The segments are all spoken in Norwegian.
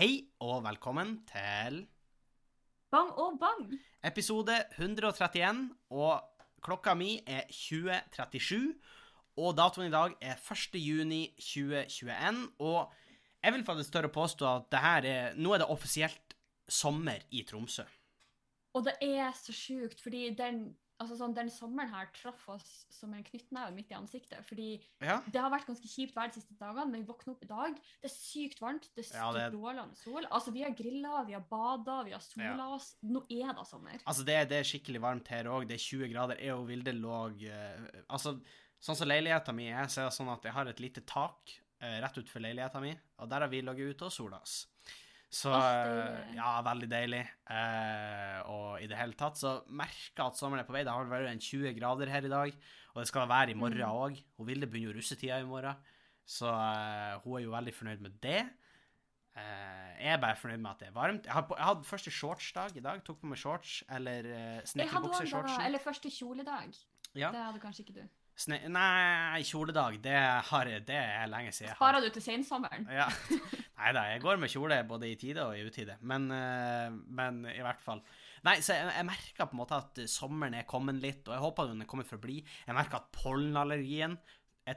Hei og velkommen til Bang og bang! episode 131, og klokka mi er 2037, og datoen i dag er 1. juni 2021, og jeg vil faktisk tørre å påstå at det her er, nå er det offisielt sommer i Tromsø. Og det er så sjukt, fordi den, altså sånn, den sommeren her traff oss som en knyttneve midt i ansiktet. Fordi Ja, det har vært ganske kjipt vær de siste dagene, men vi våkner opp i dag. Det er sykt varmt, det er Ja, det er- strålende sol. Altså, vi har grilla, vi har bada, vi har sola Ja. oss. Nå er det sommer. altså det, er- det er skikkelig varmt her òg, det er 20 grader, jeg og Vilde lå uh, Altså, sånn som leiligheta mi er, så er det sånn at jeg har et lite tak uh, rett utenfor leiligheta mi, og der har vi ligget ute og sola oss. Så eh, Ja, veldig deilig. Eh, og i det hele tatt så merker jeg at sommeren er på vei. Det har vært en 20 grader her i dag, og det skal være i morgen Mm. òg. Hun Vilde begynner jo russetida i morgen, så eh, hun er jo veldig fornøyd med det. Eh, jeg er bare fornøyd med at det er varmt. Jeg, har jeg hadde første shortsdag i dag. Tok på meg shorts eller uh, hadde også snekkerbukse-shortsen. eller første kjoledag. Ja. Det hadde kanskje ikke du. Sne nei, kjoledag, det, har, det er lenge siden. jeg. Sparer du til sensommeren? Ja. Nei da, jeg går med kjole både i tide og i utide, men, eh, men i hvert fall. Nei, så jeg, jeg merker på en måte at sommeren er kommet litt, og jeg håper den er kommet for å bli. Jeg merker at pollenallergien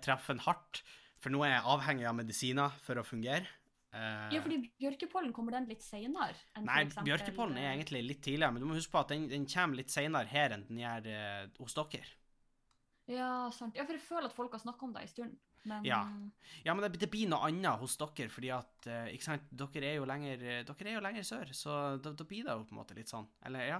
treffer den hardt, for nå er jeg avhengig av medisiner for å fungere. Eh, Ja, fordi bjørkepollen kommer den litt senere Nei, eksempel, bjørkepollen er eh, egentlig litt tidligere, men du må huske på at den, den kommer litt senere her enn den gjør eh, hos dere. Ja, sant. Ja, for jeg føler at folk har snakket om det en stund. Men Ja. Ja, men det, det blir noe annet hos dere, fordi at eh, ikke sant, dere er jo lenger, eh, dere er jo lenger sør, så da, da blir det jo på en måte litt sånn. Eller, ja.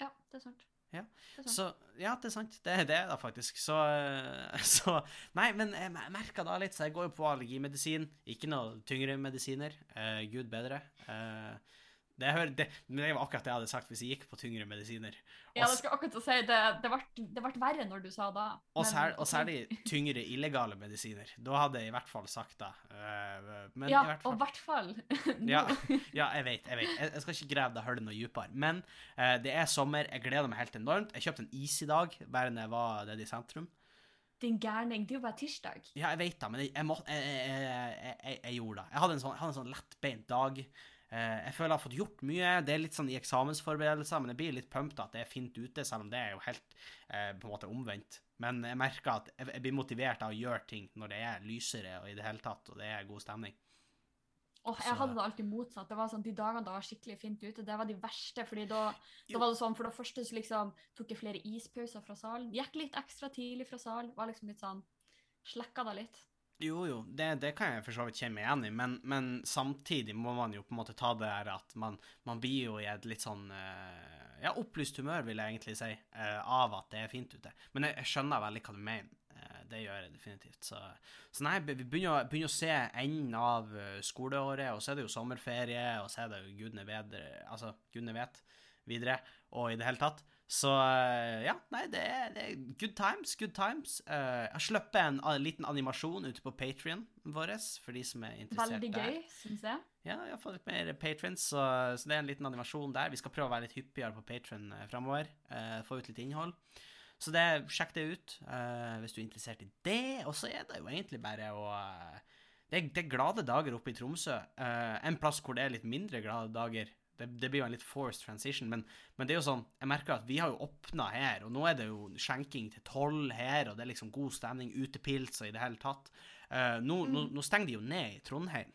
ja, det er sant. Ja. Det er sant. Så, ja, det er sant. Det, det er det faktisk. Så, eh, så Nei, men jeg mer- merker da litt, så jeg går jo på allergimedisin. Ikke noe tyngre medisiner. Eh, Gud bedre. Eh, det, det, men det var akkurat det jeg hadde sagt hvis jeg gikk på tyngre medisiner. Ja, Og det skulle akkurat si, det, det, ble, det ble verre når du sa det. Og, sær, og særlig tyngre illegale medisiner. Da hadde jeg i hvert fall sagt det. Eh, men Ja, i hvert og i hvert fall ja, ja, jeg vet. Jeg vet. Jeg, jeg skal ikke grave det hullet noe dypere. Men uh, det er sommer. Jeg gleder meg helt enormt. Jeg kjøpte en is i dag, bare når jeg var nede i sentrum. Din gærning. Det er jo bare tirsdag. Ja, jeg vet det, men jeg, jeg, må, jeg, jeg, gjorde det. Jeg hadde en sånn, hadde en sånn lettbeint dag. Eh, jeg føler jeg har fått gjort mye. Det er litt sånn i eksamensforberedelser, men jeg blir litt pumped at det er fint ute, selv om det er jo helt eh, på en måte omvendt. Men jeg merker at jeg, blir motivert av å gjøre ting når det er lysere og i det hele tatt, og det er god stemning. Åh, jeg hadde det alltid motsatt. Det var sånn, De dagene det var skikkelig fint ute, det var de verste. fordi da, da var det sånn, For det første så liksom tok jeg flere ispauser fra salen. Gikk litt ekstra tidlig fra salen. Var liksom litt sånn Slekka det litt. Jo, jo, det, det kan jeg for så vidt kjenne meg igjen i, men, men samtidig må man jo på en måte ta det her at man, man blir jo i et litt sånn eh, ja, opplyst humør, vil jeg egentlig si, eh, av at det er fint ute. Men jeg, jeg skjønner veldig hva du mener. Eh, det gjør jeg definitivt. Så, så nei, vi begynner, begynner å se enden av skoleåret, og så er det jo sommerferie, og så er det jo gudene bedre, altså gudene vet, videre, og i det hele tatt. Så eh, ja, nei, det er, det er good times, good times. Eh, jeg har sluppet en, liten animasjon ute på Patrion vår, for de som er interessert Veldig der. gøy, syns jeg. Ja, jeg har fått litt mer patrons, så, så det er en liten animasjon der. Vi skal prøve å være litt hyppigere på Patron uh, framover. eh, få ut litt innhold. Så det, sjekk det ut uh, hvis du er interessert i det. Og så er det jo egentlig bare å eh, det, det er glade dager oppe i Tromsø. Eh, en plass hvor det er litt mindre glade dager. Det, det blir jo en litt forced transition, men, men det er jo sånn Jeg merker at vi har jo åpna her, og nå er det jo skjenking til tolv her, og det er liksom god stemning, utepils og i det hele tatt. Uh, nå, nå, nå stenger de jo ned i Trondheim.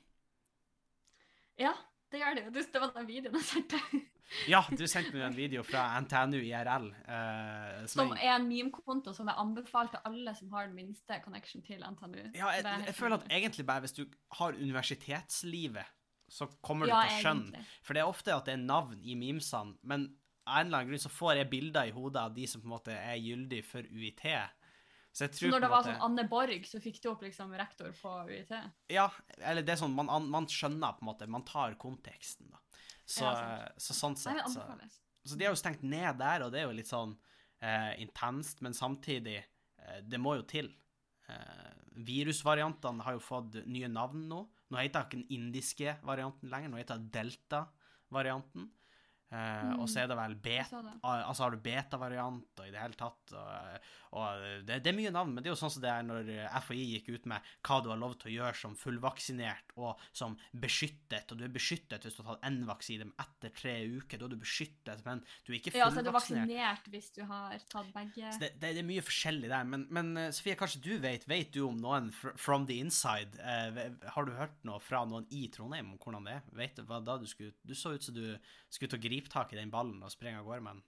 Ja, det gjør det Du, Det var den videoen jeg sendte. Ja, du sendte meg en video fra NTNU IRL. Uh, som Som er en meme-konto som jeg anbefaler til alle som har den minste connection til NTNU. ja, jeg, er jeg føler at egentlig bare hvis du har universitetslivet, så kommer du Ja, til å skjønne. For det er ofte at det er navn i memesene, men av en eller annen grunn så får jeg bilder i hodet av de som på en måte er gyldig for UiT. Så Så når det var måte sånn Anne Borg, så fikk du opp liksom rektor på UiT? Ja, eller det er sånn man, man skjønner på en måte, man tar konteksten, da. Så, Ja, så sånn sett Nei, så. Så de har jo stengt ned der, og det er jo litt sånn eh, intenst, men samtidig eh, Det må jo til. Eh, virusvariantene har jo fått nye navn nå. Nå heter ikke den indiske varianten lenger, nå heter den delta-varianten. Eh, Og så er det vel beta det. Altså har du beta-variant og i det hele tatt. Og, og det, det er mye navn, men det er jo sånn som det er når FHI gikk ut med hva du har lov til å gjøre som fullvaksinert og som beskyttet. Og du er beskyttet hvis du har tatt én vaksine, etter tre uker, da er du beskyttet, men du er ikke fullvaksinert. Ja, så er du vaksinert hvis du har tatt begge. Det, det, det er mye forskjellig der. Men, men eh, Sofie, kanskje du vet Vet du om noen from the inside? Eh, har du hørt noe fra noen i Trondheim om hvordan det er? Vet du hva da du skulle Du så ut som du skulle til å gripe tak i den ballen og springer av gårde med den.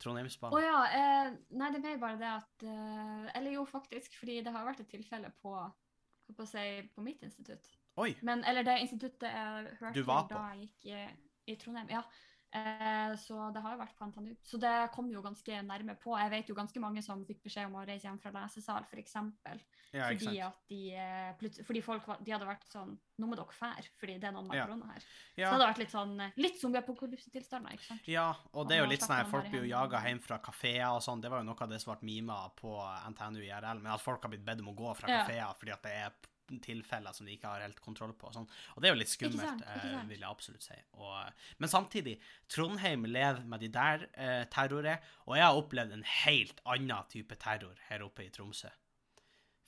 Å oh, ja. Eh, nei, det er mer bare det at eh, Eller jo, faktisk, fordi det har vært et tilfelle på, på, si, på mitt institutt. Oi! Men, eller det instituttet jeg hørte da jeg gikk i, i Trondheim. Ja. Eh, så det har jo vært på NTNU. Så det kom jo ganske nærme på. Jeg vet jo ganske mange som fikk beskjed om å reise hjem fra lesesal, f.eks. Ja, Fordi at de, eh, fordi folk de hadde vært sånn Nå må dere fære, fordi det er noen med Ja. korona her. Så det hadde vært litt sånn eh, Litt zombieapokalypsetilstander, ikke sant? Ja, og det er jo litt sånn her, folk blir jo jaga hjem fra kafeer og sånn. Det var jo noe av det som ble mima på NTNU IRL, men at folk har blitt bedt om å gå fra Ja. kafeer fordi at det er tilfeller som de ikke har helt kontroll på. Sånn. og det er jo litt Ikke skummelt, sant, ikke eh, sant. vil jeg absolutt si. Og, men samtidig, Trondheim lever med de der eh, terroret, og jeg har opplevd en helt annen type terror her oppe i Tromsø.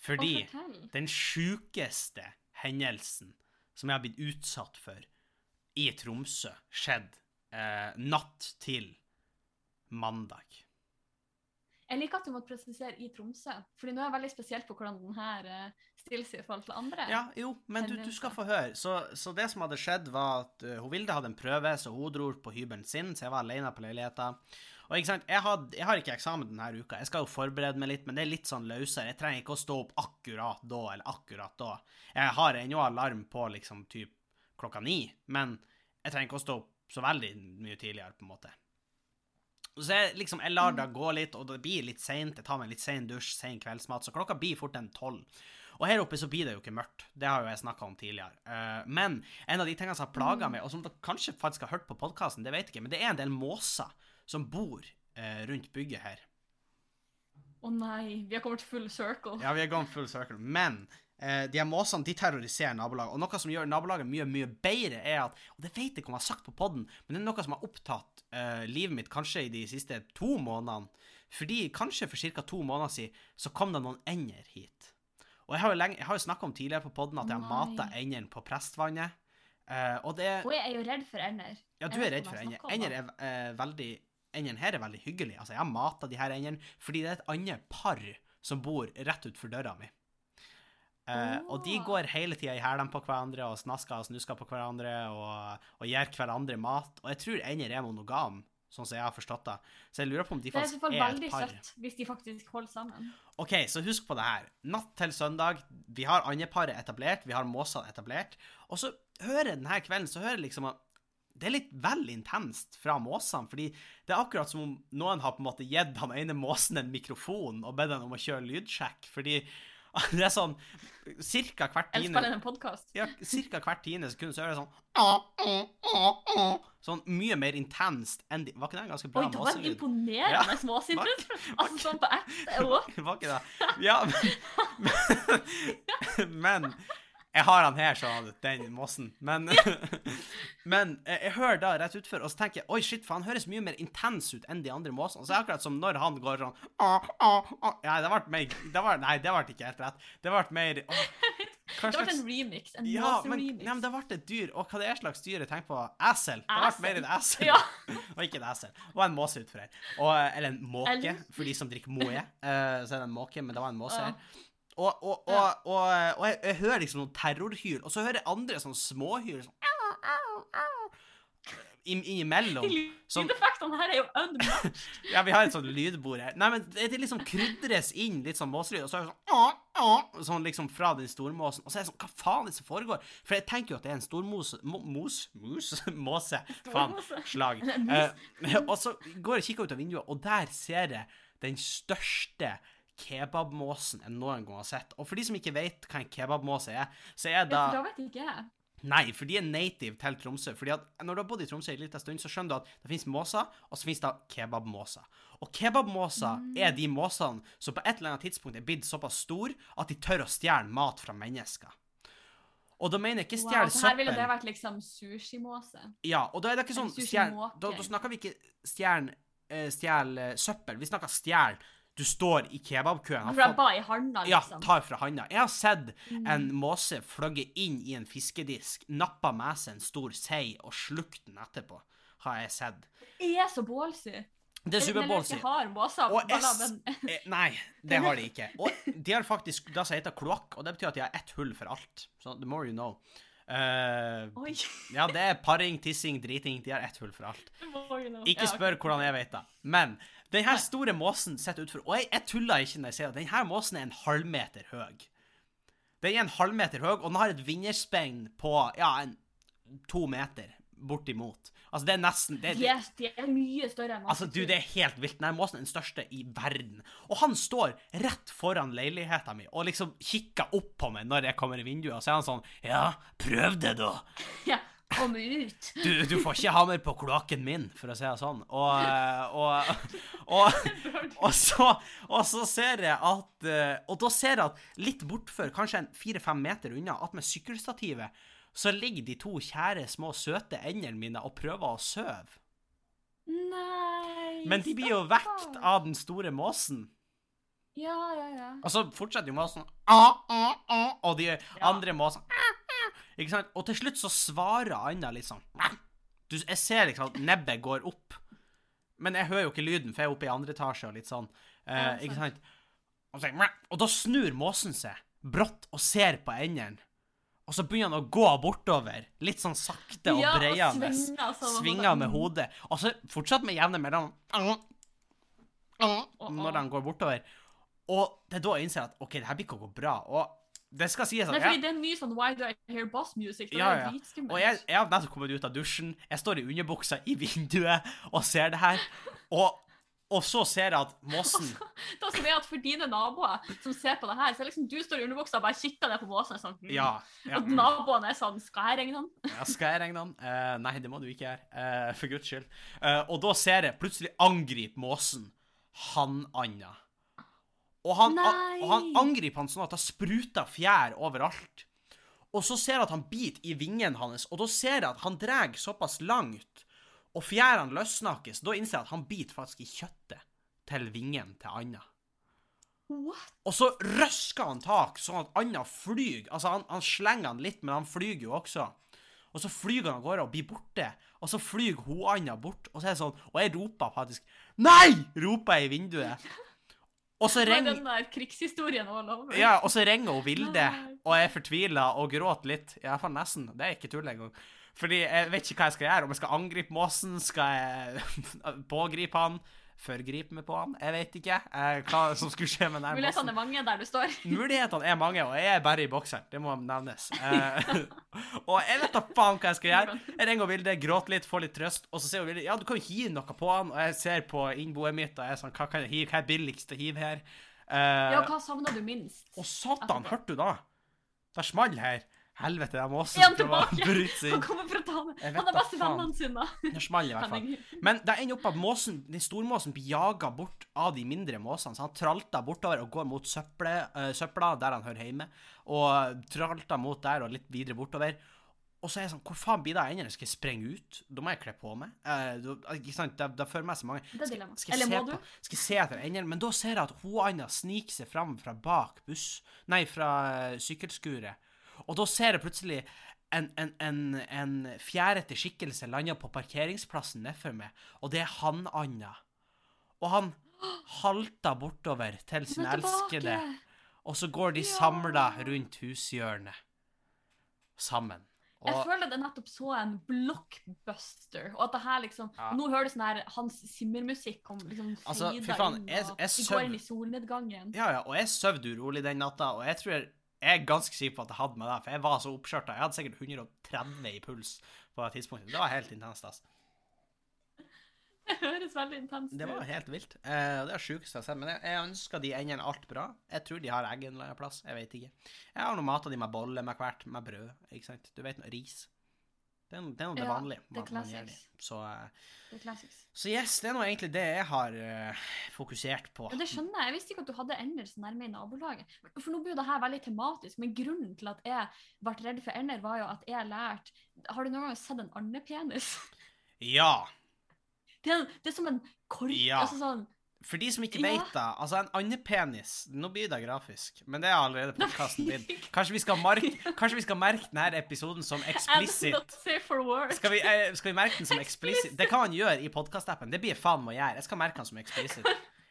Fordi den sjukeste hendelsen som jeg har blitt utsatt for i Tromsø, skjedde eh, natt til mandag. Jeg liker at du måtte presisere i Tromsø, fordi nå er jeg veldig spesielt på hvordan den her eh, stiller seg i forhold til andre. Ja, jo, men du, du skal få høre. Så, så det som hadde skjedd, var at uh, Vilde hadde en prøve, så hun dro på hybelen sin, så jeg var alene på leiligheten. Og ikke sant, jeg, had, jeg har ikke eksamen denne uka. Jeg skal jo forberede meg litt, men det er litt sånn løsere. Jeg trenger ikke å stå opp akkurat da, eller akkurat da. Jeg har ennå alarm på liksom typ klokka ni, men jeg trenger ikke å stå opp så veldig mye tidligere, på en måte. Så jeg, liksom, jeg lar det gå litt, og det blir litt seint. Jeg tar meg litt sen dusj, sen kveldsmat, så klokka blir fort en tolv. Og her oppe så blir det jo ikke mørkt. Det har jo jeg snakka om tidligere. Uh, men en av de tingene som har plaga meg, og som dere kanskje faktisk har hørt på podkasten, det vet jeg ikke, men det er en del måser som bor uh, rundt bygget her. Å nei, vi har kommet full circle. Ja, vi har kommet full circle. Men eh, de her måsene de terroriserer nabolaget. Og noe som gjør nabolaget mye mye bedre, er at Og det vet jeg ikke om jeg har sagt på poden, men det er noe som har opptatt eh, livet mitt kanskje i de siste to månedene. Fordi kanskje for ca. to måneder siden så kom det noen ender hit. Og jeg har jo, lenge- jeg har jo snakka om tidligere på poden at jeg har mata endene på Prestvannet. Eh, og det Og jeg er jo redd for ender. Ja, du er redd for ender. Ender er eh, veldig Endene her er veldig hyggelig. Altså, jeg har mata de her endene fordi det er et annet par som bor rett utenfor døra mi. Eh, Og de går hele tida i hælene på hverandre og snasker og snusker på hverandre og, og gir hverandre mat. Og jeg tror ender er monogam, sånn som jeg har forstått det. Så jeg lurer på om de faktisk er er, faktisk par. Det er et søtt hvis de faktisk holder sammen. OK, så husk på det her. Natt til søndag. Vi har andeparet etablert, vi har måsene etablert. Og så hører jeg denne kvelden så hører jeg liksom at det er litt vel intenst fra måsene, fordi det er akkurat som om noen har på en måte gitt han ene måsen en mikrofon og bedt han om å kjøre lydsjekk, fordi det er sånn Cirka hvert tiende Jeg spiller en podkast. ja, cirka hvert tiende sekund så er det sånn. Sånn mye mer intenst enn de Var ikke det en ganske bra Oi, det var en imponerende imponerende småsintrutt. Altså sånn på ett. Var ikke det? Ja, men, men Jeg har han her, sånn, den mossen. Men, men eh, jeg hører da rett utfor, og så tenker jeg oi, shit, for han høres mye mer intens ut enn de andre måsene. Så det er akkurat som når han går sånn «Å, å, å». Ja, det ble mer det var, Nei, det ble ikke helt rett. Det ble mer å, Det ble en remix. En ja, men, måse-remix. men det ble et dyr. Og hva det er slags dyr jeg tenker på? Esel. Det ble mer en esel. Ja. og ikke en esel. Og en måse utfor her. Og, eller en måke, for de som drikker moe. Uh, så er det en måke, men det var en måse her. Og, og, og, og, og jeg, jeg hører liksom noen terrorhyl, og så hører jeg andre sånn småhyl sånn au, au, au, Innimellom. Sånn, Lydeffektene her er jo unmatched. ja, vi har et sånt lydbord her. Nei, men det, liksom krydres inn litt sånn måselyd, og så er det sånn «Å, å», Sånn liksom fra den stormåsen. Og så er jeg sånn, hva faen er det som foregår? For jeg tenker jo at det er en stormose mo, Mos? Mus? Måse. Faen. Slag. Uh. Og så går jeg og kikker ut av vinduet, og der ser jeg den største kebabmåsen jeg noen gang har sett. Og for de som ikke vet hva en kebabmåse er, så er det... da da vet ikke jeg. Nei, for de er native til Tromsø. Fordi at når du har bodd i Tromsø en liten stund, så skjønner du at det finnes måser, og så finnes det kebabmåser. Og kebabmåser Mm. er de måsene som på et eller annet tidspunkt er blitt såpass store at de tør å stjele mat fra mennesker. Og da mener jeg ikke Wow, søppel. her ville det vært liksom sushi-måse. Ja, og da er det ikke sånn stjel, da, da snakker vi ikke eh, stjel eh, søppel. Vi snakker stjel. Du står i kebabkøen. Grabba i handa, Ja, liksom. tar fra handa. Jeg har sett Mm. en måse fløgge inn i en fiskedisk, nappa med seg en stor sei og slukt den etterpå. Har jeg sett. Det er så bålsy. Det er superbålsy. Jeg Eh, Nei, det har de ikke. Og de har faktisk det som heter kloakk, og det betyr at de har ett hull for alt. Så the more you know. Uh, ja, det er paring, tissing, driting. De har ett hull for alt. Ikke spør hvordan jeg vet det. Men den her store måsen sitter utfor Og jeg, jeg tuller ikke når jeg sier det. Den her måsen er en halvmeter høy. Den er en halvmeter høy, og den har et vinnerspenn på ja, en, to meter bortimot. Altså, det er nesten det, det, er, de er mye større enn Altså, du, det er helt vilt. Den her måsen er den største i verden. Og han står rett foran leiligheta mi og liksom kikker opp på meg når jeg kommer i vinduet, og så er han sånn Ja, prøv det, da. Ja, kom ut. Du, du får ikke hammer på kloakken min, for å si det sånn. Og, og, og, og, så, så ser jeg at eh, Og da ser jeg at litt bortfor, kanskje fire-fem meter unna, at med sykkelstativet, så ligger de to kjære, små, søte endene mine og prøver å sove. Nei Men de blir jo vekt av den store måsen. Ja, ja, ja. Og så fortsetter jo måsen ah, ah, ah, Og de andre måsene ah, ah, Ikke sant? Og til slutt så svarer Anna litt sånn ah. du, Jeg ser liksom at nebbet går opp. Men jeg hører jo ikke lyden, for jeg er oppe i andre etasje og litt sånn. Eh, ikke sant. Og, så, og da snur måsen seg brått og ser på endene. Og så begynner han å gå bortover, litt sånn sakte og Ja, breiende. svinger sånn, Svinger sånn. med hodet. Og så fortsatt med jevne mellom Når han går bortover. Og det er da jeg innser at OK, det her blir ikke å gå bra. Og det skal sies at Nei, jeg, fordi det er en ny sånn Why do I hear boss music? Det Ja, er ja. dritskummelt. og jeg, jeg har nettopp kommet ut av dusjen. Jeg står i underbuksa i vinduet og ser det her. Og, og så ser jeg at måsen er også det at For dine naboer som ser på det her, så er liksom du står i underbuksa og bare kikker ned på måsen sånn mm. Ja. ja Og naboene er sånn Skal jeg regne han? Ja, skal jeg regne den? Uh, nei, det må du ikke gjøre. Uh, for guds skyld. Uh, og da ser jeg plutselig angripe måsen hannanda. Og han, og han angriper han sånn at det spruter fjær overalt. Og så ser jeg at han biter i vingen hans, og da ser jeg at han drar såpass langt, og fjærene løsnakkes. Da innser jeg at han biter faktisk i kjøttet til vingen til Anna. What? Og så røsker han tak, sånn at Anna flyr. Altså, han, han slenger han litt, men han flyr jo også. Og så flyr han av gårde og blir borte. Og så flyr hun Anna bort, og så er det sånn Og jeg roper faktisk Nei! roper jeg i vinduet. Og så er ringer den der krigshistorien all over. ja, og så ringer hun Vilde, og jeg er fortvila og gråter litt. Ja, fall nesten. Det er ikke tull engang. Fordi jeg vet ikke hva jeg skal gjøre. Om jeg skal angripe måsen, skal jeg pågripe han, forgripe meg på han? Jeg vet ikke eh, hva som skulle skje med den Mulighetene er mange der du står. Mulighetene er mange, og jeg er bare i bokseren. Det må nevnes. Eh, og jeg vet da faen hva jeg skal gjøre. Jeg ringer Vilde, gråter litt, får litt trøst, og så sier Vilde ja, du kan jo hive noe på han. Og jeg ser på innboet mitt, og jeg er sånn Hva kan jeg hive? Hva er billigst å hive her? Eh, Ja, hva savner du minst? og satan, hørte du da? Det small her. Helvete, det er måsen Er han tilbake? Han kommer for å ta Han er best vennene sine. Det smaller i hvert fall. Men det ender opp at måsen, den stormåsen blir jaga bort av de mindre måsene. Så han tralter bortover og går mot søpple, uh, søpla, der han hører hjemme. Og tralter mot der og litt videre bortover. Og så er jeg sånn Hvor faen blir det av endene? Skal jeg sprenge ut? Da må jeg kle på meg. Uh, ikke sant? Det, det fører meg så mange Det er Skal, dilemma. skal, jeg Eller se må du? skal jeg se etter endene? Men da ser jeg at hun Anna sniker seg fram fra bak buss Nei, fra uh, sykkelskuret. Og da ser jeg plutselig en, en, en, en fjærete skikkelse lande på parkeringsplassen nedfor meg, og det er han Anna. Og han halter bortover til sin elskede, og så går de samla rundt hushjørnet. Sammen. Jeg føler føler det nettopp så en blockbuster, og at det her liksom Ja. Nå hører du sånn her Hans Zimmer-musikk kom liksom Altså, fy faen, inn, jeg- og jeg vi søv- går inn i solnedgangen. Ja, ja, og jeg sov urolig den natta, og jeg tror jeg, jeg er ganske sikker på at jeg hadde med det, for jeg var så oppskjørta. Jeg hadde sikkert 130 i puls på det tidspunktet. Det var helt intenst, altså. Det høres veldig intenst ut. Det var helt vilt. Uh, det er sjukeste jeg har sett. Men jeg, jeg ønsker de endene alt bra. Jeg tror de har egg en eller annen plass. Jeg vet ikke. Jeg har nå mata de med bolle med hvert, med brød. Ikke sant? Du vet ris. Det er, det er noe det Ja, vanlige. det er man- man gjør det. Så, eh, Det så yes, det er nå egentlig det jeg har uh, fokusert på. Ja, det skjønner jeg. Jeg visste ikke at du hadde ender så nærme i nabolaget. For nå blir jo det her veldig tematisk, men grunnen til at jeg ble redd for ender, var jo at jeg lærte Har du noen gang sett en andepenis? Ja. Det er, det er som en kork. Ja. Altså sånn For de som ikke Ja. vet det, altså en andepenis Nå blir det grafisk, men det er allerede podkasten din. Kanskje vi skal merke, kanskje vi skal merke denne episoden som explicit. Skal vi, eh, skal vi merke den som explicit? Det kan man gjøre i podkastappen. Det blir jeg faen meg å gjøre. Jeg skal merke den som explicit.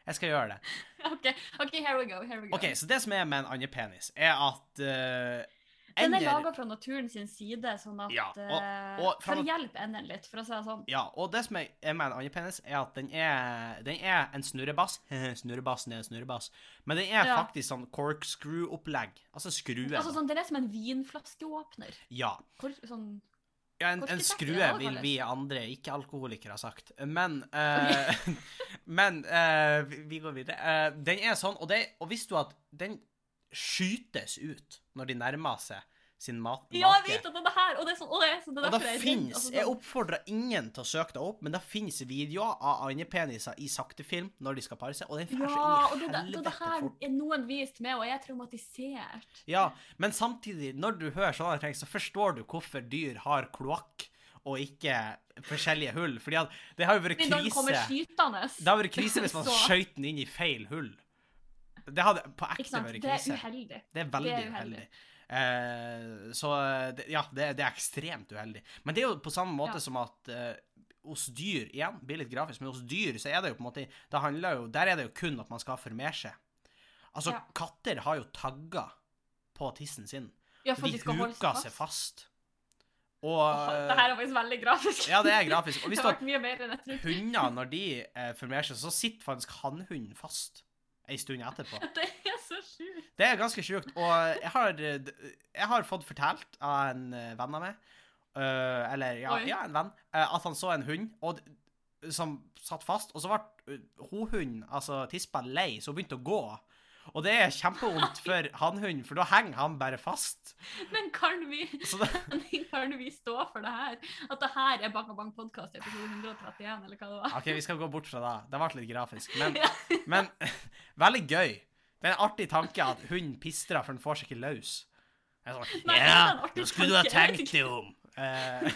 Jeg skal gjøre det. OK, ok, here we go. Here we go. Ok, Så det som er med en andepenis, er at eh, Den er laga fra naturen sin side, sånn at Ja, og- eh, og For å hjelpe enden litt, for å si det sånn. Ja, og det som er med en andepenis, er at den er, den er en snurrebass. Snurrebassen er en snurrebass. Men den er Ja. faktisk sånn corkscrew-opplegg. Altså skrue. Altså sånn, den er som en vinflaskeåpner. Ja. Hvor, sånn, ja en, en skrue vil vi andre ikke-alkoholikere ha sagt. Men eh, Men uh, vi, vi går videre. Uh, den er sånn, og, det, og visste du at den skytes ut når de nærmer seg sin mat, Ja, jeg vet at det er her! Og det er sånn, og det er, sånn, det er Og det finnes, Altså, Jeg oppfordrer ingen til å søke det opp, men det finnes videoer av andepeniser i saktefilm når de skal pare seg, og den Ja, får og så det, inn i det, det, her er noen vist meg, og jeg er traumatisert. Ja, men samtidig, når du hører sånne ting, så forstår du hvorfor dyr har kloakk og ikke forskjellige hull. Fordi det har jo vært krise Det har vært krise hvis man skøyt den inn i feil hull. Det hadde på ekte vært krise. Det er uheldig. Det er veldig Det er uheldig. uheldig. Eh, så det, ja, det, det er ekstremt uheldig. Men det er jo på samme måte Ja. som at eh, hos dyr igjen, blir litt grafisk, men hos dyr så er det jo på en måte det jo, Der er det jo kun at man skal formere seg. Altså, Ja. katter har jo tagger på tissen sin. Ja, De de huker seg seg fast. fast. Og Det her er faktisk veldig grafisk. Ja, det er grafisk. Og det hvis har du vært mye mer enn jeg trodde. hunder, når de eh, formerer seg, så sitter faktisk hannhunden fast ei stund etterpå. Det er så sjukt. Det er ganske sjukt. Og jeg har, jeg har fått fortalt av en eh, venn av meg, øh, eller ja, ja, en venn, øh, at han så en hund og, som satt fast, og så ble hohunden, hun, altså tispa, lei, så hun begynte å gå. Og det er kjempevondt for hannhunden, for da henger han bare fast. Men kan vi, det, kan vi stå for det her? At det her er Bang Bang podkast episode 131, eller hva det var? OK, vi skal gå bort fra det. Det ble litt grafisk. Men, men veldig gøy. Det er en artig tanke at hunden pistrer, for den får seg ikke løs. Jeg er sånn, ja, nå skulle du ha tenkt deg om. Eh,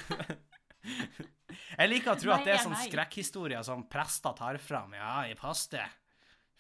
jeg liker å tro at det er sånn skrekkhistorier som prester tar fram. Ja, i paste.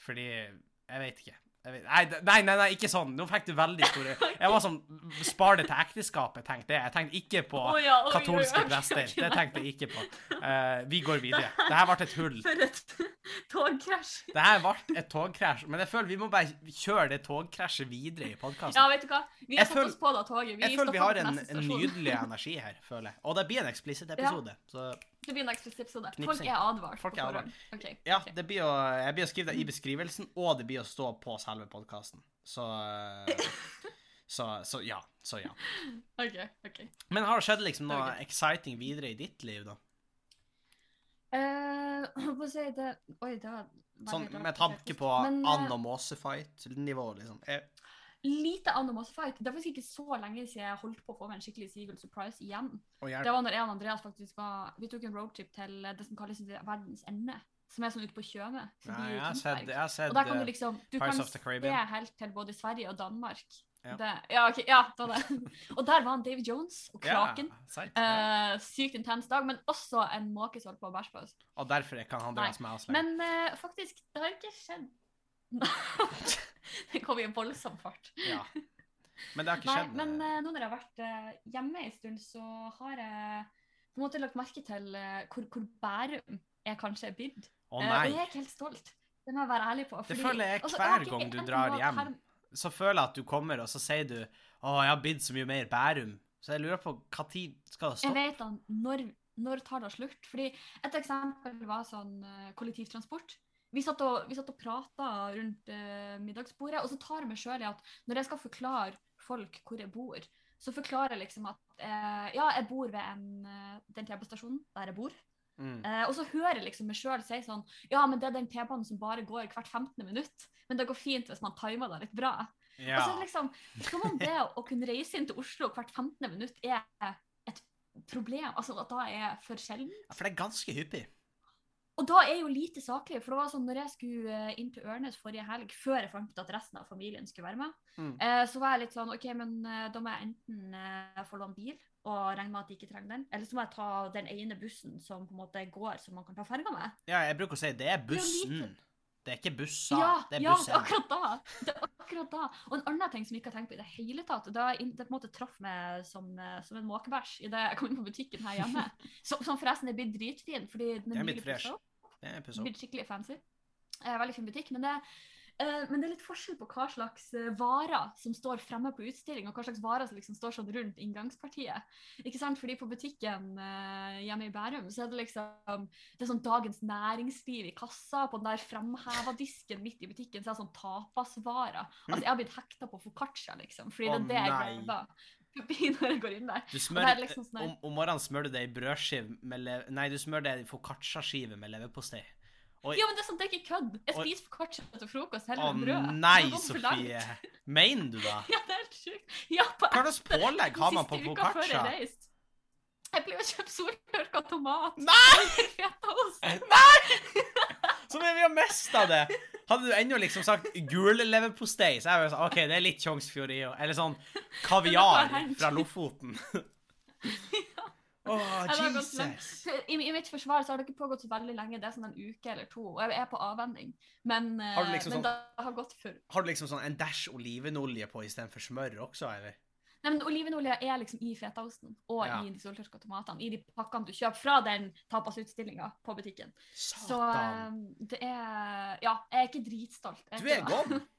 Fordi Jeg vet ikke. Jeg nei, nei, nei, ikke sånn. Nå fikk du veldig store Jeg var sånn Spar det til ekteskapet, tenkte jeg. Jeg tenkte ikke på oh, ja, oh, katolske oh, prester. Det tenkte jeg ikke på. Uh, vi går videre. Det her ble et hull. For et togkrasj. Det her ble et togkrasj, men jeg føler vi må bare kjøre det togkrasjet videre i podkasten. Ja, vet du hva? Vi har satt føler- oss på det toget. Vi jeg føler vi har en, en nydelig energi her, føler jeg. Og det blir en eksplisitt episode. Så Det blir en eksklusiv episode. Folk er advart. Folk er advart. Okay. ja, det blir å, jeg blir å skrive det i beskrivelsen, og det blir å stå på selve podkasten. Så, eh, så Så ja. Så ja. Ok, ok. Men har det skjedd liksom noe okay. exciting videre i ditt liv, da? Eh, holdt på å si det Oi, det var veldig Sånn rart med tanke på Men, eh, and- og måsefight-nivå, liksom. Jeg, Lite Animals Fight. Det er faktisk ikke så lenge siden jeg holdt på å få meg en skikkelig Seagull Surprise igjen. Det var når jeg og Andreas faktisk var Vi tok en roadtrip til det som kalles verdens ende. Som er sånn ute på Tjøme. jeg har sett, jeg har sett Og der kan du eh, liksom Du Pirates kan se helt til både Sverige og Danmark. Ja. Det, ja, ok, ja, det var det. Og der var han David Jones og Kraken. Ja, sant, ja. Uh, sykt intens dag, men også en måke som holdt på å bæsje på oss. Og derfor kan han dras med oss Men uh, faktisk, det har ikke skjedd Det kom i en voldsom fart. Ja. Men det har ikke Nei, skjedd. men eh, nå når jeg har vært uh, hjemme en stund, så har jeg på en måte lagt merke til uh, hvor, hvor Bærum jeg kanskje er blitt. Å nei. og jeg er ikke helt stolt. Det må jeg være ærlig på. Det føler jeg altså, hver altså, gang du drar hjem. Her... Så føler jeg at du kommer, og så sier du Å, jeg har blitt så mye mer Bærum. Så jeg lurer på tid skal det Jeg vet da, når, når tar det slutt? Fordi Et eksempel var sånn kollektivtransport. Vi satt og, vi satt og prata rundt eh, middagsbordet, og så tar jeg meg sjøl i at når jeg skal forklare folk hvor jeg bor, så forklarer jeg liksom at eh, ja, jeg bor ved en, eh, den TV-stasjonen der jeg bor. Mm. Eh, og så hører jeg liksom meg sjøl si sånn Ja, men det er den T-banen som bare går hvert 15. minutt. Men det går fint hvis man timer det litt bra. Ja. Og så liksom, Som om det å kunne reise inn til Oslo hvert 15. minutt er et problem. Altså at da er for sjelden. Ja, for det er ganske hyppig. Og da er jo lite saklig. For det var sånn når jeg skulle eh, inn til Ørnes forrige helg, før jeg fant ut at resten av familien skulle være med, Mm. eh, så var jeg litt sånn OK, men eh, da må jeg enten eh, få låne bil og regne med at de ikke trenger den, eller så må jeg ta den ene bussen som på en måte går, som man kan ta ferga med. Ja, jeg bruker å si det er Det er bussen. Det er ikke busser, Ja, det er ja, busser. er akkurat da. Det er akkurat da. Og en annen ting som jeg ikke har tenkt på i det hele tatt, det, jeg, det på en måte traff meg som, eh, som en måkebæsj idet jeg kom inn på butikken her hjemme. Som, som forresten er blitt dritfin, fordi den Det er er blitt fresh. Det er. Blitt skikkelig fancy. Eh, veldig fin butikk. Men det, eh, men det er litt forskjell på hva slags eh, varer som står fremme på utstilling, og hva slags varer som liksom står sånn rundt inngangspartiet. Ikke sant? Fordi på butikken eh, hjemme i Bærum så er det liksom det er sånn Dagens Næringsliv i kassa. På den der framheva disken midt i butikken så er det sånn tapasvarer. Altså, jeg har blitt hekta på foccaccia, liksom. Fordi det er det jeg glemmer forbi når jeg går inn der. Du smør, er liksom sånn om, om morgenen smører du det i brødskive med le... Nei, du smører det i foccaccia-skive med leverpostei. Oi. Ja, men det er sånn, det er ikke kødd. Jeg spiser kjøtt til frokost heller enn brød. Å nei. Sofie! Mener du det? Ja, det er helt sjukt. Ja, på Hva slags pålegg har man på foccaccia? Jeg ble jo kjøpt soltørka tomat. Nei! Fetaost. Som om vi har mista det! Hadde du ennå liksom sagt gul leverpostei, så er jeg jo sånn OK, det er litt Tjongsfjord i Eller sånn kaviar fra Lofoten. Langt. Jesus. I, I mitt forsvar så har det ikke pågått så veldig lenge. Det er sånn en uke eller to. Og jeg er på avvenning. Men, eh, Har liksom men sånn- det har gått for Har du liksom sånn en dash olivenolje på istedenfor smør også, eller? Nei, men Olivenolje er liksom i fetaosten og Ja. i de soltørka tomatene. I de pakkene du kjøper fra den tapasutstillinga på butikken. Så Satan. Så det er Ja, jeg er ikke dritstolt. Jeg Du er gone.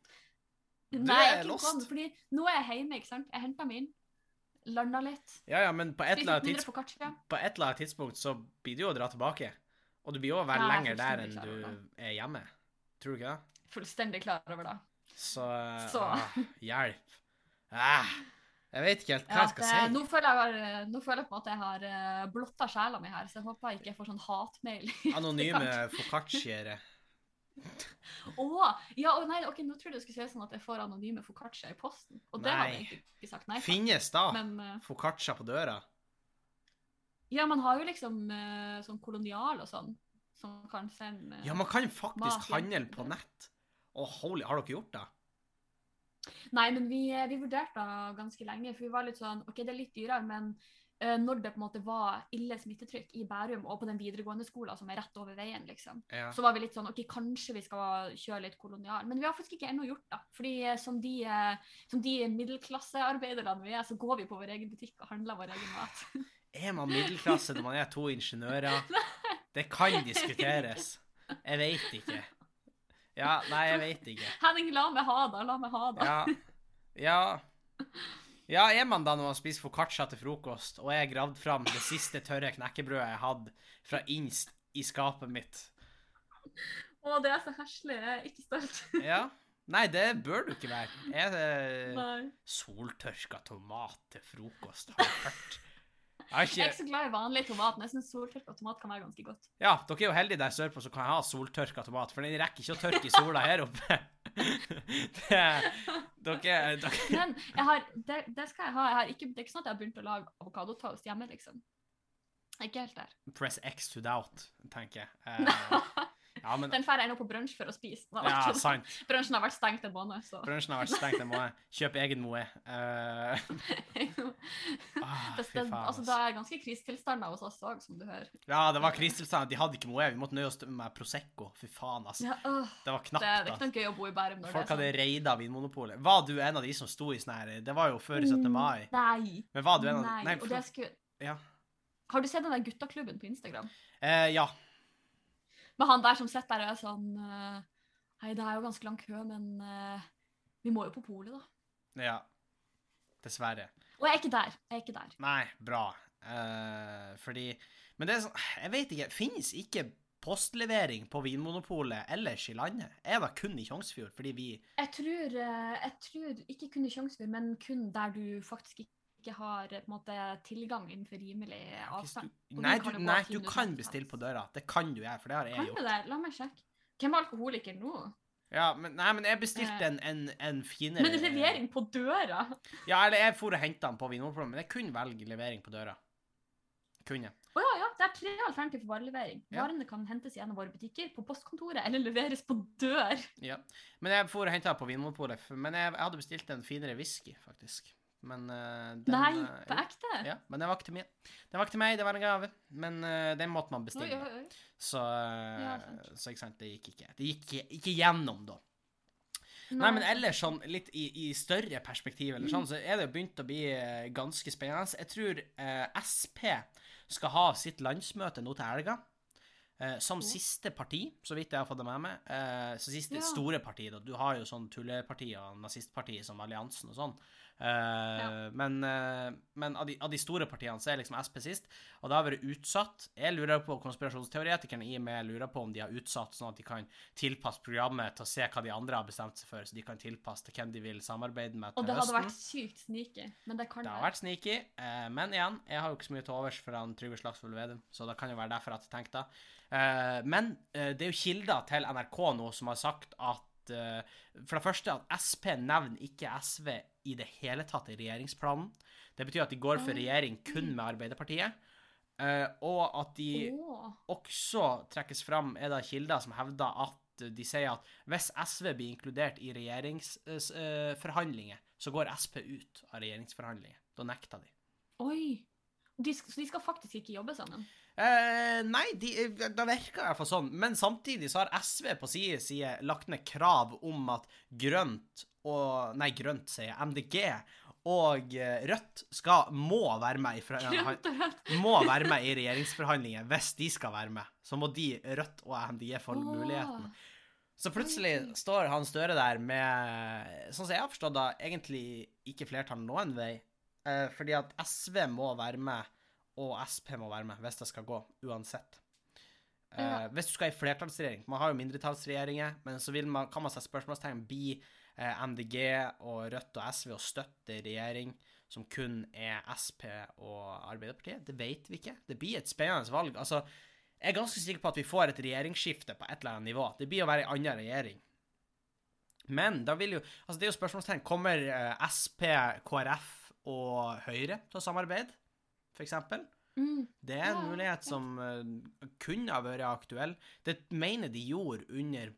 Du Nei, jeg er ikke lost. gone, fordi nå er jeg hjemme, ikke sant. Jeg henter meg inn. Landa litt. Ja, ja, men på et, eller annet tids ja. tidspunkt så blir du jo å dra tilbake. Og du blir jo å være er lenger der enn du er hjemme. Tror du ikke det? Fullstendig klar over det. Så, Så. Ah, hjelp. Ah, jeg vet ikke helt hva Ja, jeg skal si. nå, føler jeg, nå føler jeg på en måte jeg har eh, blotta sjela mi her, så jeg håper jeg ikke får sånn hatmail. Anonyme foccacciere. Å! Ja, oh, nei, ok, nå trodde jeg skulle si sånn at jeg får anonyme foccaccia i posten. Og det har hadde jeg ikke sagt nei til. Finnes da Men uh, foccaccia på døra? ja, man har jo liksom uh, sånn kolonial og sånn, som kan sende uh, Ja, man kan faktisk handle på nett. Å, holy, har dere gjort det? Nei, men vi, eh, vi vurderte det ganske lenge, for vi var litt sånn OK, det er litt dyrere, men eh, når det på en måte var ille smittetrykk i Bærum og på den videregående skolen som er rett over veien, liksom, Ja. så var vi litt sånn OK, kanskje vi skal kjøre litt kolonial. Men vi har faktisk ikke ennå gjort det. Fordi eh, som de, eh, som de middelklassearbeiderne vi er, så går vi på vår egen butikk og handler vår egen mat. Er man middelklasse når man er to ingeniører? Det kan diskuteres. Jeg veit ikke. Ja, nei, jeg veit ikke. Henning, la meg ha det, la meg ha det. Ja. Ja. Ja, er man da når man spiser foccaccia til frokost, og jeg gravd fram det siste tørre knekkebrødet jeg hadde fra innst i skapet mitt? Å, det er så heslig. Jeg er ikke stolt. Ja. Nei, det bør du ikke være. Er det Nei. soltørka tomat til frokost? Har jeg hørt? Jeg har Jeg er ikke ikke så glad i vanlig tomat, men jeg syns soltørka tomat kan være ganske godt. Ja, dere er jo heldige der sørpå som kan ha soltørka tomat, for den rekker ikke å tørke i sola her oppe. Det, dere, dere Men jeg har, det, det skal jeg ha. Jeg har ikke, det er ikke sånn at jeg har begynt å lage avokadotoast hjemme, liksom. Er ikke helt der. Press X to doubt, tenker jeg. Eh, ja, men Den drar jeg nå på brunsj for å spise. Ja, vært- sant. Brunsjen har vært stengt en måned, så Brunsjen har vært stengt en måned. Kjøp egen Moe. Uh... ah, det, det, altså, det er ganske krisetilstander hos oss òg, som du hører. Ja, det var krisetilstander. De hadde ikke Moe. Vi måtte nøye oss med Prosecco. Fy faen, altså. Ja, åh, Det var knapt. det er ikke noe gøy å bo i Bærum når Folk det hadde er sånn. raida Vinmonopolet. Var du en av de som sto i sånn her Det var jo før 17. mai. Nei. Men var du en av Nei. Nei, og det skulle... ja. Har du sett den der guttaklubben på Instagram? Eh, ja. Med han der som sitter der er sånn eh, Hei, det er jo ganske lang kø, men eh, vi må jo på polet, da. Ja. Dessverre. Og jeg er ikke der. Jeg er ikke der. Nei, bra. Uh, fordi Men det er sånn Jeg vet ikke. Finnes ikke postlevering på Vinmonopolet ellers i landet? Er det kun i Tjongsfjord? Fordi vi Jeg tror, eh, jeg tror ikke kun i Tjongsfjord, men kun der du faktisk ikke har på en måte, tilgang innenfor rimelig avstand. Du, Nei, du du, kan nei, du kan bestille på døra. Det kan du gjøre, for det har jeg Kan du gjort. det? La meg sjekke. Hvem er alkoholiker nå? Ja, men, nei, men jeg bestilte Eh. en, en, en finere Men levering på døra? Ja, eller jeg for og henta den på Vinmonopolet, men jeg kunne velge levering på døra. Kunne. Å ja, ja. Det er tre alternativer for varelevering. Ja. Varene kan hentes i en av våre butikker, på postkontoret eller leveres på dør. Ja. Men jeg for og henta på Vinmonopolet, men jeg, jeg hadde bestilt en finere whisky, faktisk. Men uh, den Nei, eh, på ekte? Ja, men den var ikke til meg. Den var ikke til meg, det var en gave. Men uh, den måtte man bestille. oi, oi. Så, eh, Ja, så ikke sant, det gikk ikke. Det gikk ikke, ikke gjennom, da. Nei, men ellers sånn litt i, i større perspektiv eller sånn, så er det jo begynt å bli ganske spennende. Jeg tror SP skal ha sitt landsmøte nå til helga. Uh, som Å. siste parti, så vidt jeg har fått det med meg. Uh, så siste Ja. store parti, da. Du har jo sånn tulleparti og nazistparti som Alliansen og sånn. Eh, Ja. Men, eh, men av, de, av de store partiene så er liksom SP sist, og det har vært utsatt. Jeg lurer på, konspirasjonsteoretikerne i meg lurer på om de har utsatt sånn at de kan tilpasse programmet til å se hva de andre har bestemt seg for, så de kan tilpasse til hvem de vil samarbeide med til høsten. Og det hadde høsten. vært sykt sneaky, men det kan Det har vært sneaky, eh, men igjen, jeg har jo ikke så mye til overs for han Trygve Slagsvold Vedum, så det kan jo være derfor at jeg tenkte det. Men det er jo kilder til NRK nå som har sagt at For det første at Sp nevner ikke SV i det hele tatt i regjeringsplanen. Det betyr at de går for regjering kun med Arbeiderpartiet. eh, og at de også trekkes fram, er det kilder som hevder at de sier at hvis SV blir inkludert i regjeringsforhandlinger, så går Sp ut av regjeringsforhandlinger. Da nekter de. Oi. De, så de skal faktisk ikke jobbe sammen? Eh, nei, de, det virker i hvert fall sånn. Men samtidig så har SV på sin side lagt ned krav om at grønt og Nei, grønt, sier jeg. MDG og eh, Rødt skal, må være med i må være med i regjeringsforhandlinger hvis de skal være med. Så må de, Rødt og MDG, få muligheten. Så plutselig står han Støre der med, sånn som jeg har forstått det, egentlig ikke flertall noen vei. Eh, fordi at SV må være med, og Sp må være med, hvis det skal gå, uansett. Eh, Ja. Hvis du skal i flertallsregjering Man har jo mindretallsregjeringer, men så man, kan man sette spørsmålstegn Blir eh, MDG og Rødt og SV å støtte regjering som kun er Sp og Arbeiderpartiet? Det vet vi ikke. Det blir et spennende valg. Altså, jeg er ganske sikker på at vi får et regjeringsskifte på et eller annet nivå. Det blir å være en annen regjering. Men da vil jo Altså, det er jo spørsmålstegn. Kommer eh, Sp, KrF og Høyre til å samarbeide, eksempel? Mm. Det er en Ja, mulighet som eh, kunne ha vært aktuell. Det mener de gjorde under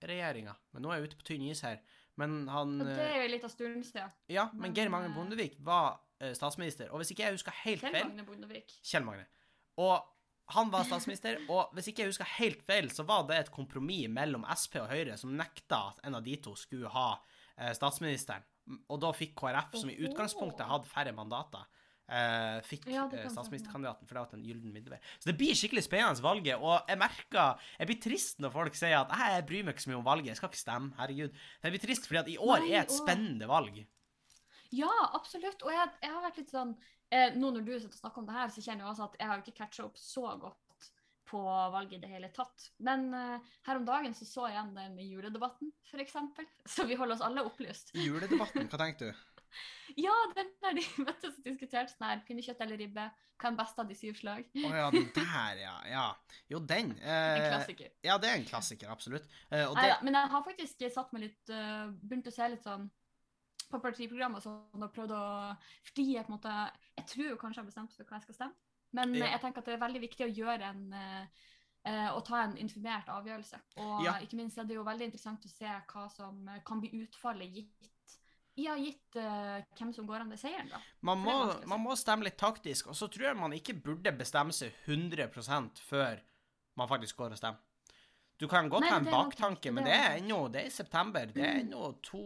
Bondevik-regjeringa. Men nå er jeg ute på tynn is her. Men han Og det eh, er jo litt av stund siden. Ja, men men, Geir Magne eh, Bondevik var eh, statsminister. Og hvis ikke jeg husker helt feil Kjell Magne Bondevik. Kjell Magne. Og han var statsminister, og hvis ikke jeg husker helt feil, så var det et kompromiss mellom Sp og Høyre som nekta at en av de to skulle ha eh, statsministeren. Og da fikk KrF, som i utgangspunktet hadde færre mandater, eh, fikk Ja, eh, kan statsministerkandidaten, for det var en gyllen middelvei. Så det blir skikkelig spennende valget, og jeg merker Jeg blir trist når folk sier at jeg bryr meg ikke så mye om valget, jeg skal ikke stemme, herregud. Jeg blir trist fordi at i år Nei, er et og- spennende valg. Ja, absolutt. Og jeg, jeg har vært litt sånn eh, Nå når du sitter og snakker om det her, så kjenner jeg også at jeg har ikke catcha opp så godt på valget i det hele tatt. Men uh, her om dagen så så jeg igjen den juledebatten, f.eks. Så vi holder oss alle opplyst. Juledebatten, hva tenker du? Ja, den der de møttes og diskuterte sånn her pinnekjøtt eller ribbe. Hva er best av de syv slag? Å ja, den der, ja. ja. Jo, den. En Eh, klassiker. ja, det er en klassiker, absolutt. Eh, og det, ja, men jeg har faktisk satt meg litt uh, Begynt å se litt sånn på partiprogrammet sånn, og prøvd å Fordi jeg på en måte Jeg tror kanskje jeg har bestemt for hva jeg skal stemme, men Ja. eh, jeg tenker at det er veldig viktig å gjøre en uh, og å ta en informert avgjørelse. Og Ja. ikke minst er det jo veldig interessant å se hva som eh, kan bli utfallet gitt ja, gitt uh, hvem som går an til seieren, da. man, må, man må stemme litt taktisk, og så tror jeg man ikke burde bestemme seg 100% før man faktisk går og stemmer. Du kan godt Nei, ha en det baktanke, men det det er ennå Det er i september. Det er Mm. ennå to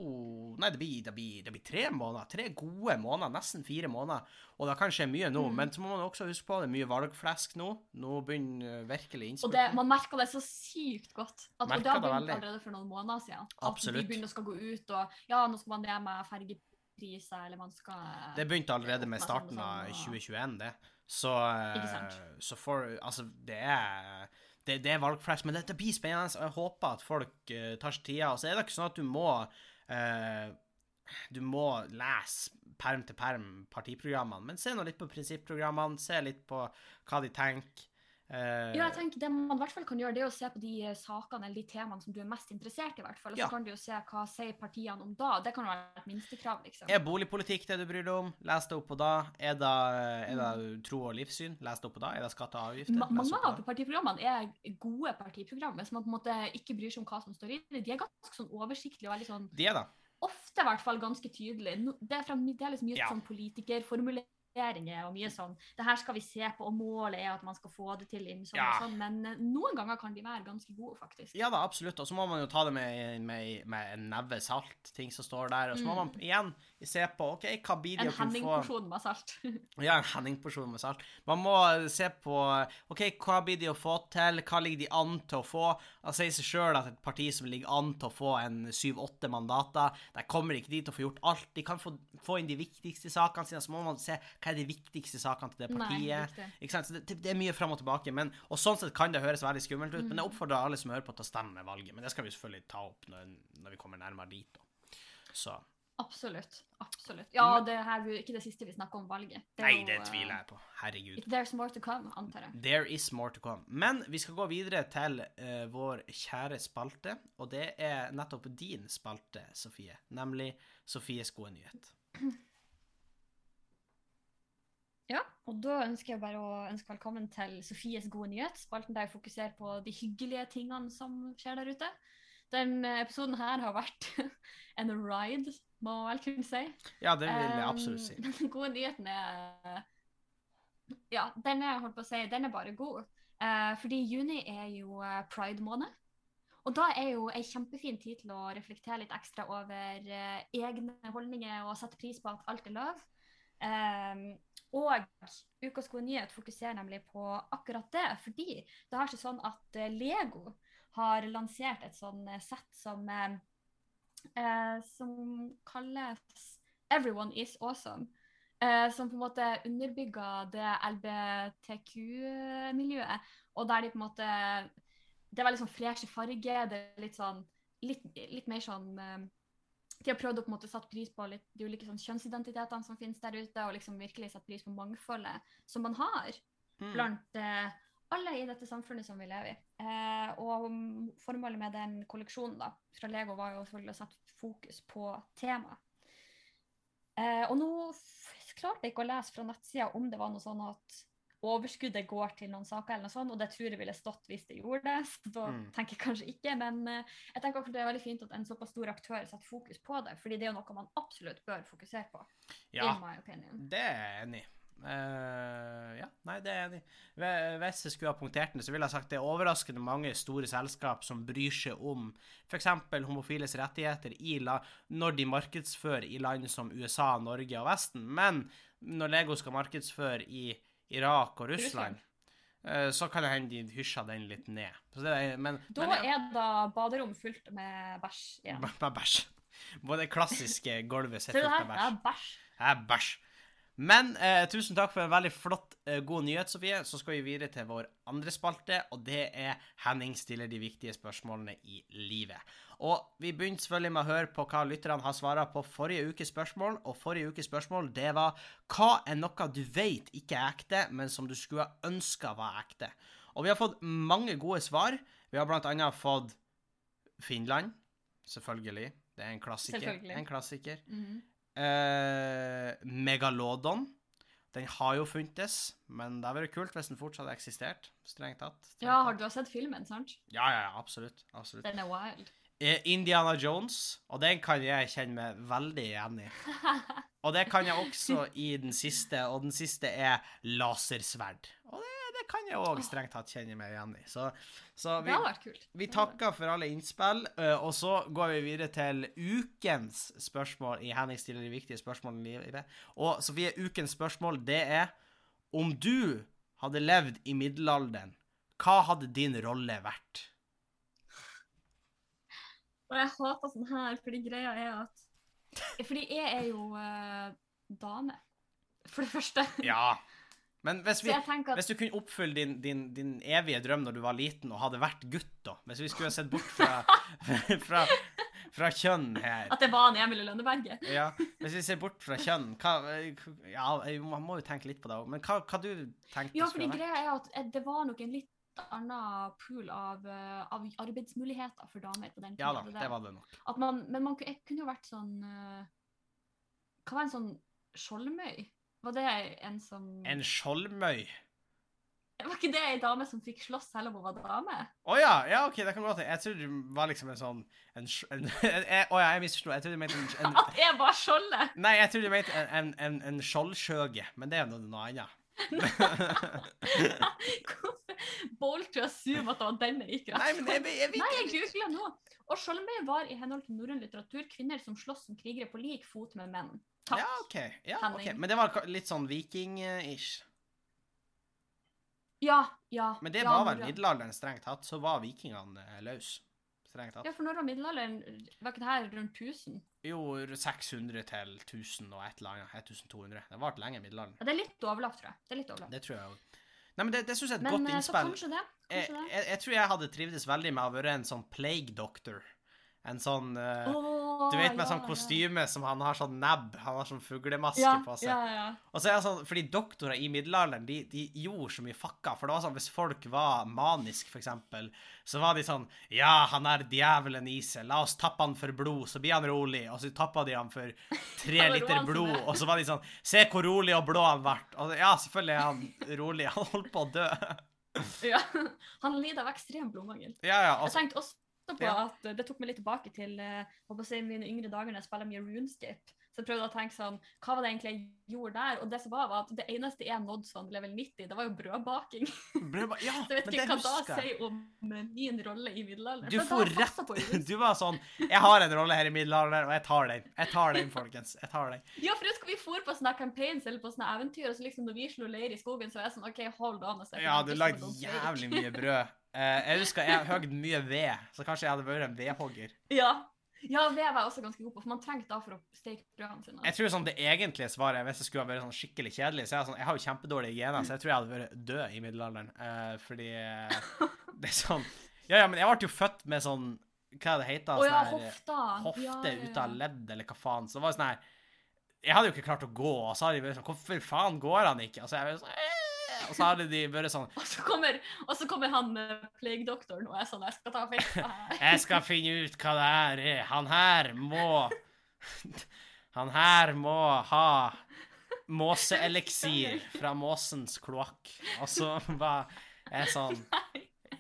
Nei, det blir, det, blir, det blir tre måneder. Tre gode måneder. Nesten fire måneder. Og det kan skje mye nå. Mm. Men så må man også huske på det er mye valgflesk nå. Nå begynner virkelig innspurten. man merker det så sykt godt. At, og det har begynt allerede for noen måneder siden. At Absolutt. de begynner å skal gå ut og Ja, nå skal man ned med fergepriser, eller man skal Det begynte allerede med starten av sånn, 2021, det. Så, eh, så for Altså, det er det, det er valgflash, men det, blir spennende, og jeg håper at folk uh, tar seg tida. Og så er det ikke sånn at du må uh, Du må lese perm til perm partiprogrammene, men se nå litt på prinsipprogrammene, se litt på hva de tenker. Eh, Ja, jeg tenker Det man i hvert fall kan gjøre, det er å se på de eh, sakene eller de temaene som du er mest interessert i. i hvert fall. Og så Ja. kan du jo se hva sier partiene om da. Det kan jo være et minstekrav. liksom. Er boligpolitikk det du bryr deg om? Les det opp på da. Er det, er det tro og livssyn? Les det opp på da. Er det skatter og avgifter? Ma mange av partiprogrammene er gode partiprogram, hvis man på en måte ikke bryr seg om hva som står i det. De er ganske sånn oversiktlige og veldig sånn De er da. ofte i hvert fall ganske tydelige. Det er, fra, det er liksom mye Ja. sånn politikerformuleringer og mye sånn Det her skal vi se på, og målet er at man skal få det til innen sånn Ja. og sånn. Men eh, noen ganger kan de være ganske gode, faktisk. Ja da, absolutt. Og så må man jo ta det med, med, med en neve salt, ting som står der. Og så må Mm. man igjen se på OK, hva blir det å kunne få Henning-porsjon med salt. Ja, en Henning-porsjon med salt. Man må se på OK, hva blir de å få til? Hva ligger de an til å få? Det sier seg sjøl at et parti som ligger an til å få en syv-åtte mandater, de kommer ikke dit til å få gjort alt. De kan få, få inn de viktigste sakene sine, så må man se hva er de viktigste sakene til det partiet. Nei, ikke sant? Så det, det er mye fram og tilbake. Men, og sånn sett kan det høres veldig skummelt ut, men jeg oppfordrer alle som hører på, til å stemme med valget. Men det skal vi selvfølgelig ta opp når, når vi kommer nærmere dit. Da. Så Absolutt. Absolutt. Ja, det her er ikke det siste vi snakker om valget. er Nei, det eh, tviler jeg på. Herregud. There's more to come, antar jeg. There is more to come. Men vi skal gå videre til uh, vår kjære spalte, og det er nettopp din spalte, Sofie. Nemlig Sofies gode nyhet. Og da ønsker jeg bare å ønske velkommen til Sofies gode nyhet. Spalten der jeg fokuserer på de hyggelige tingene som skjer der ute. Den episoden her har vært en ride, må vel kunne si. Ja, det vil jeg absolutt si. Den gode nyheten er Ja, den er, holdt på å si, den er bare god. Eh, fordi juni er jo eh, pride-måned. Og da er jo ei kjempefin tid til å reflektere litt ekstra over eh, egne holdninger og sette pris på at alt er lov. Um, og Ukas gode nyhet fokuserer nemlig på akkurat det, fordi det har seg sånn at eh, Lego har lansert et sånn eh, sett som eh, eh, som kalles Everyone is awesome. Eh, som på en måte underbygger det LBTQ-miljøet. Og der de på en måte Det er veldig sånn freshe farger. Det er litt sånn Litt, litt mer sånn De har prøvd å på en måte satt pris på litt, de ulike sånn kjønnsidentitetene som finnes der ute, og liksom virkelig satt pris på mangfoldet som man har Mm. blant eh, alle i dette samfunnet som vi lever i. Eh, og formålet med den kolleksjonen da, fra Lego var jo selvfølgelig å sette fokus på temaet. Eh, og nå klarte jeg ikke å lese fra nettsida om det var noe sånn at overskuddet går til noen saker, eller noe sånt, og det tror jeg ville stått hvis det gjorde det. Så da Mm. tenker jeg kanskje ikke, men eh, jeg tenker også det er veldig fint at en såpass stor aktør setter fokus på det, fordi det er jo noe man absolutt bør fokusere på, Ja, det er jeg enig i. Uh, ja, nei, det er jeg enig. Hvis jeg skulle ha punktert den, så ville jeg sagt det er overraskende mange store selskap som bryr seg om f.eks. homofiles rettigheter når de markedsfører i land som USA, Norge og Vesten. Men når Lego skal markedsføre i Irak og Russland, eh, så kan det hende de hysjer den litt ned. Så det er, men, Da men ja, er da baderom fullt med bæsj igjen. med bæsj. Både det klassiske gulvet sitt fullt av bæsj. Det er bæsj. Det er bæsj. Men eh, tusen takk for en veldig flott, eh, god nyhet, Sofie. Så skal vi videre til vår andre spalte, og det er Henning stiller de viktige spørsmålene i livet. Og vi begynte selvfølgelig med å høre på hva lytterne har svart på forrige ukes spørsmål, og forrige ukes spørsmål, det var hva er noe du vet ikke er ekte, men som du skulle ha ønska var ekte? Og vi har fått mange gode svar. Vi har blant annet fått Finland. Selvfølgelig. Det er en klassiker. En klassiker. Mhm. Eh, Megalodon. Den har jo funtes, men det hadde vært kult hvis den fortsatt hadde eksistert. Strengt tatt. Strengt Ja, har du har sett filmen, sant? ja, ja, ja, absolutt. absolutt. Den er wild. Indiana Jones, og den kan jeg kjenne meg veldig igjen i. Og det kan jeg også i den siste, og den siste er lasersverd. Og det, det kan jeg òg strengt tatt kjenne meg igjen i. Så, så vi, vi takker for alle innspill, eh, og så går vi videre til ukens spørsmål i Henning stiller de viktige spørsmålene i livet. Og Sofie, ukens spørsmål, det er om du hadde levd i middelalderen, hva hadde din rolle vært? Og jeg hater sånn her, fordi greia er at Fordi jeg er jo eh, dame, for det første. Ja. Men hvis, vi, at hvis du kunne oppfylle din, din, din evige drøm når du var liten og hadde vært gutt, da Hvis vi skulle sett bort fra, fra, fra kjønn her At det var en Emil i Lønneberget. Ja, Hvis vi ser bort fra kjønn hva, Ja, man må jo tenke litt på det òg, men hva, hva du tenkte Ja, fordi greia er at eh, det var nok en litt annet pool av, eh, av arbeidsmuligheter for damer på den Ja da, det var det nok. Man, men man jeg kunne jo vært sånn eh, Hva var en sånn skjoldmøy? Var det en som En skjoldmøy. Var ikke det ei dame som fikk slåss selv om hun var dame? Å ja, ja, OK, det kan gå til. Jeg trodde du var liksom en sånn en, en, en, Å ja, jeg misforsto. Jeg trodde du mente en, en At jeg var skjoldet! Nei, jeg trodde du mente en, en, en, en skjoldskjøge, men det er jo noe annet. Bold to assume at det var den jeg gikk rett Nei, men jeg, jeg, jeg, Nei, jeg googla nå. Og skjoldmøy var i henhold til norrøn litteratur kvinner som slåss som krigere på lik fot med menn. Takk. Ja, OK. Ja, ok. Henning. Men det var litt sånn viking-ish. Ja, ja. Men det ja, var vel middelalderen strengt tatt, så var vikingene eh, løs. Strengt tatt. Ja, for når var middelalderen? Var ikke det her rundt 1000? Jo, 600 til 1000 og et eller annet. 1200. Det varte lenge middelalderen. Ja, det er litt overlapp, tror jeg. Det er litt overlapp. Det tror jeg òg. Nei, men det, det syns jeg er et Men godt eh, så innspill. kanskje det. Kanskje det. jeg, jeg tror jeg hadde trivdes veldig med å være en sånn plague doctor. En sånn Åh, Du vet med ja, sånn ja. kostyme som han har sånn nebb. Han har sånn fuglemaske ja, på seg. Ja, ja. Og så er det sånn, fordi doktorer i middelalderen, de, de gjorde så mye fucka. For det var sånn, hvis folk var manisk, for eksempel, så var de sånn Ja, han er djevelen i seg. La oss tappe han for blod, så blir han rolig. Og så tappa de han for tre liter blod, og så var de sånn Se hvor rolig og blå han ble. Og ja, selvfølgelig er han rolig. Han holdt på å dø. ja. Han lider av ekstrem blodmangel. Ja, ja. Jeg Altså, tenkte også på Ja. at Det tok meg litt tilbake til eh, si, mine yngre dager når jeg spiller mye runescape. Så jeg prøvde å tenke sånn, hva var det egentlig jeg gjorde der? Og det som var, var at det eneste jeg nådde sånn level 90, det var jo brødbaking. Brødba ja, Så jeg vet ikke hva da husker da sier om eh, min rolle i middelalderen. Du får da rett. Du var sånn Jeg har en rolle her i middelalderen, og jeg tar den. Jeg tar den, folkens. Jeg tar den. Ja, for husker vi for på sånne campaigns eller på sånne eventyr, og så liksom når vi slo leir i skogen, så var jeg sånn OK, hold on. Ja, du lagde jævlig mye brød. Eh, jeg husker jeg høgd mye ved, så kanskje jeg hadde vært en vedhogger. Ja. ja, ved var jeg også ganske god på, for man trengte da for å steke brødene sine. Jeg tror sånn det egentlige svaret, hvis jeg skulle vært sånn skikkelig kjedelig, så jeg sånn Jeg har jo kjempedårlige gener, så jeg tror jeg hadde vært død i middelalderen. Uh, fordi eh, det er sånn Ja, ja, men jeg ble jo født med sånn Hva det heter? Oh, ja, Sånn hofta. hofte ja, ja, ut av ledd, eller hva faen. Så det var sånn her Jeg hadde jo ikke klart å gå, og så hadde de vært sånn Hvorfor faen går han ikke? Altså, så, jeg var sånn, og så hadde de vært sånn Og så kommer, og så kommer han med plague-doktoren og er sånn Jeg skal ta fiksa her. Jeg skal finne ut hva det her er. Han her må Han her må ha måseeliksir fra måsens kloakk. Og så var jeg sånn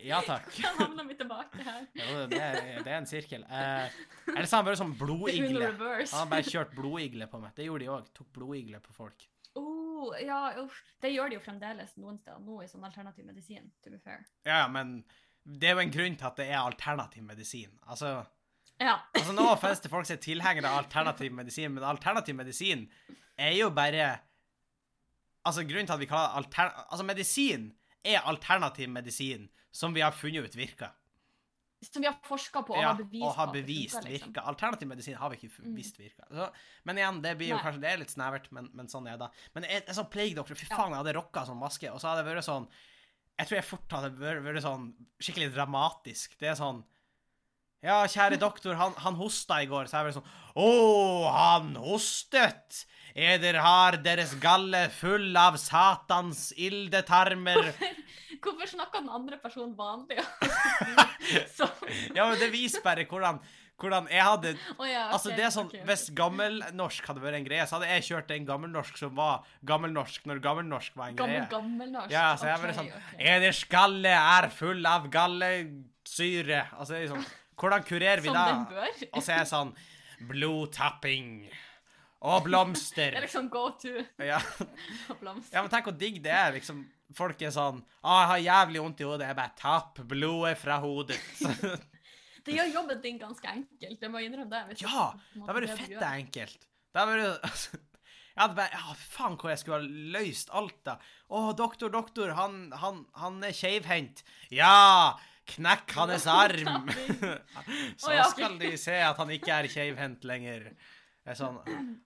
Ja takk. Hvordan havna vi tilbake her? Jo, det, er, det er en sirkel. Eh, eller så har han bare sånn blodigle. Han har bare kjørt blodigle på meg. Det gjorde de òg. Tok blodigle på folk. Oh, ja, uff. Det gjør de jo fremdeles noen steder nå i sånn alternativ medisin, to be fair. Ja, men det er jo en grunn til at det er alternativ medisin. Altså Ja. Altså Nå det folk som er tilhengere av alternativ medisin, men alternativ medisin er jo bare Altså, grunnen til at vi kaller det alter... Altså, medisin er alternativ medisin som vi har funnet ut virker. Som vi har forska på og Ja, har bevist og har bevist funker, liksom. Alternativ medisin har vi ikke Mm. visst virka. Så, men igjen, det blir jo Nei. kanskje Det er litt snevert, men, men sånn er det. Men en, jeg sånn plague doctor, fy Ja. faen, jeg hadde rocka som maske, og så hadde det vært sånn Jeg tror jeg fort hadde vært, vært sånn skikkelig dramatisk. Det er sånn Ja, kjære doktor, han, han hosta i går, så jeg vært sånn Å, han hostet! Eder har deres galle full av satans ildetarmer. Hvorfor snakker den andre personen vanlig? Ja, men det viser bare hvordan, hvordan jeg hadde oh, ja, Altså, det er sånn, okay, ok. Hvis gammelnorsk hadde vært en greie, så hadde jeg kjørt en gammelnorsk som var gammelnorsk når gammelnorsk var en Gammel, greie. gammelnorsk. Ja, så jeg bare sånn. Eders galle er full av gallesyre. Altså, det er sånn Hvordan kurerer vi Som det? den bør. Og så er jeg sånn Blodtapping. Og blomster. Det er liksom go to Ja. blomster. ja, men tenk hvor digg det er. liksom Folk er sånn Å, jeg har jævlig vondt i hodet. Jeg bare Tapp blodet fra hodet. Det gjør jobben din ganske enkelt. Jeg må innrømme det. Ja, det er bare fette enkelt. Det er bare altså, Jeg hadde bare Ja, faen hvor jeg skulle ha løst alt, da. Å, doktor, doktor, han, han, han er keivhendt. Ja! Knekk hans arm! Så skal de se at han ikke er keivhendt lenger. Det er sånn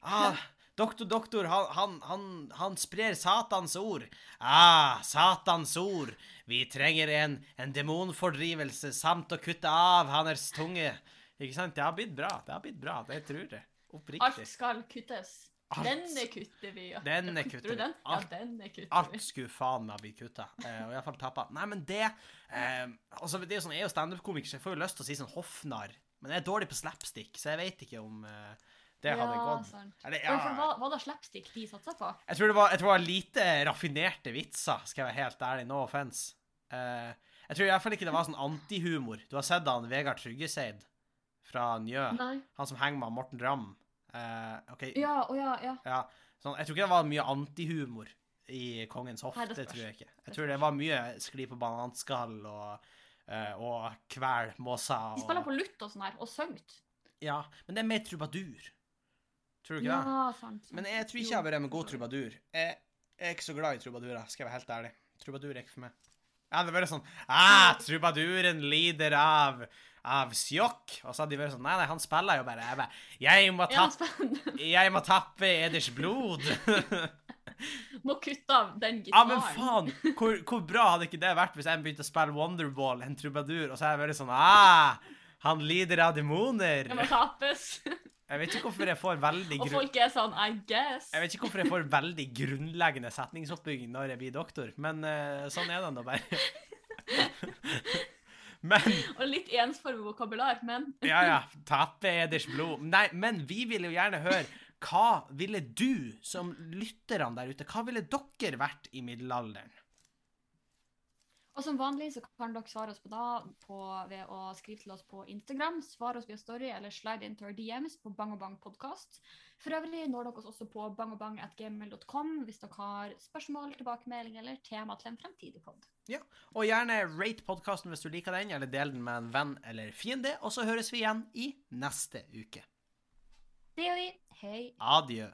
ah, Doktor, doktor, han, han, han, han sprer Satans ord. Ah, Satans ord. Vi trenger en, en demonfordrivelse samt å kutte av hans tunge. Ikke sant? Det har blitt bra. Det har blitt bra, det tror jeg. Oppriktig. Alt skal kuttes. alt. Denne kutter vi, ja. Denne Ja, kutter vi. den? Ja, Alt- denne kutter Alt skulle faen meg bli kutta, eh, og iallfall tappa. Nei, men det eh, Altså, det er jo sånn, Jeg er jo standup-komiker, så jeg får jo lyst til å si sånn hoffnarr, men jeg er dårlig på slapstick, så jeg vet ikke om eh, det hadde ja, gått. sant. Eller, Ja. Hva, hva da slapstick de satsa på? jeg tror det var, jeg tror det var lite raffinerte vitser, skal jeg være helt ærlig. No offense. Uh, jeg tror i hvert fall ikke det var sånn antihumor. Du har sett han Vegard Tryggeseid fra Njø? Nei. Han som henger med Morten Ramm. Uh, okay. Ja, å ja, ja. Ja, sånn, jeg tror ikke det var mye antihumor i Kongens hoff. Det, det tror jeg ikke. Jeg tror det var mye skli på bananskall og, uh, og kvel måser. De spiller Og, på lutt og sånn her, og syngt. ja, men det er mer trubadur. Tror du ikke det? Ja, sant. sant. Men jeg tror ikke jeg har vært en god trubadur. Jeg, jeg er ikke så glad i trubadurer, skal jeg være helt ærlig. Trubadur er ikke for meg. Jeg hadde vært sånn ah, Trubaduren lider av av sjokk. Og så hadde de vært sånn Nei, nei, han spiller jo bare. Jeg, bare, jeg må tappe jeg må tappe eders blod. Må kutte av den Ja, gitaren. men faen! Hvor, hvor bra hadde ikke det vært hvis jeg begynte å spille Wonderball, en trubadur, og så hadde jeg vært sånn Ah! Han lider av demoner. Det må tapes. Jeg vet ikke hvorfor jeg får veldig Og folk er sånn I guess. Jeg vet ikke hvorfor jeg får veldig grunnleggende setningsoppbygging når jeg blir doktor, men uh, sånn er det nå bare. men Og litt ensformig vokabular, men Ja, ja. Tappe eders blod. Nei, men vi vil jo gjerne høre hva ville du, som lytterne der ute, hva ville dere vært i middelalderen? Og som vanlig så kan dere svare oss på da på, ved å skrive til oss på Instagram, svare oss via story eller slide into our DMs på Bang og Bang podcast. For øvrig når dere oss også på bangobang.gmail.com hvis dere har spørsmål, tilbakemelding eller tema til en fremtidig pod. Og gjerne rate podkasten hvis du liker den, eller del den med en venn eller fiende. Og så høres vi igjen i neste uke. Det gjør vi. Hei. Adjø.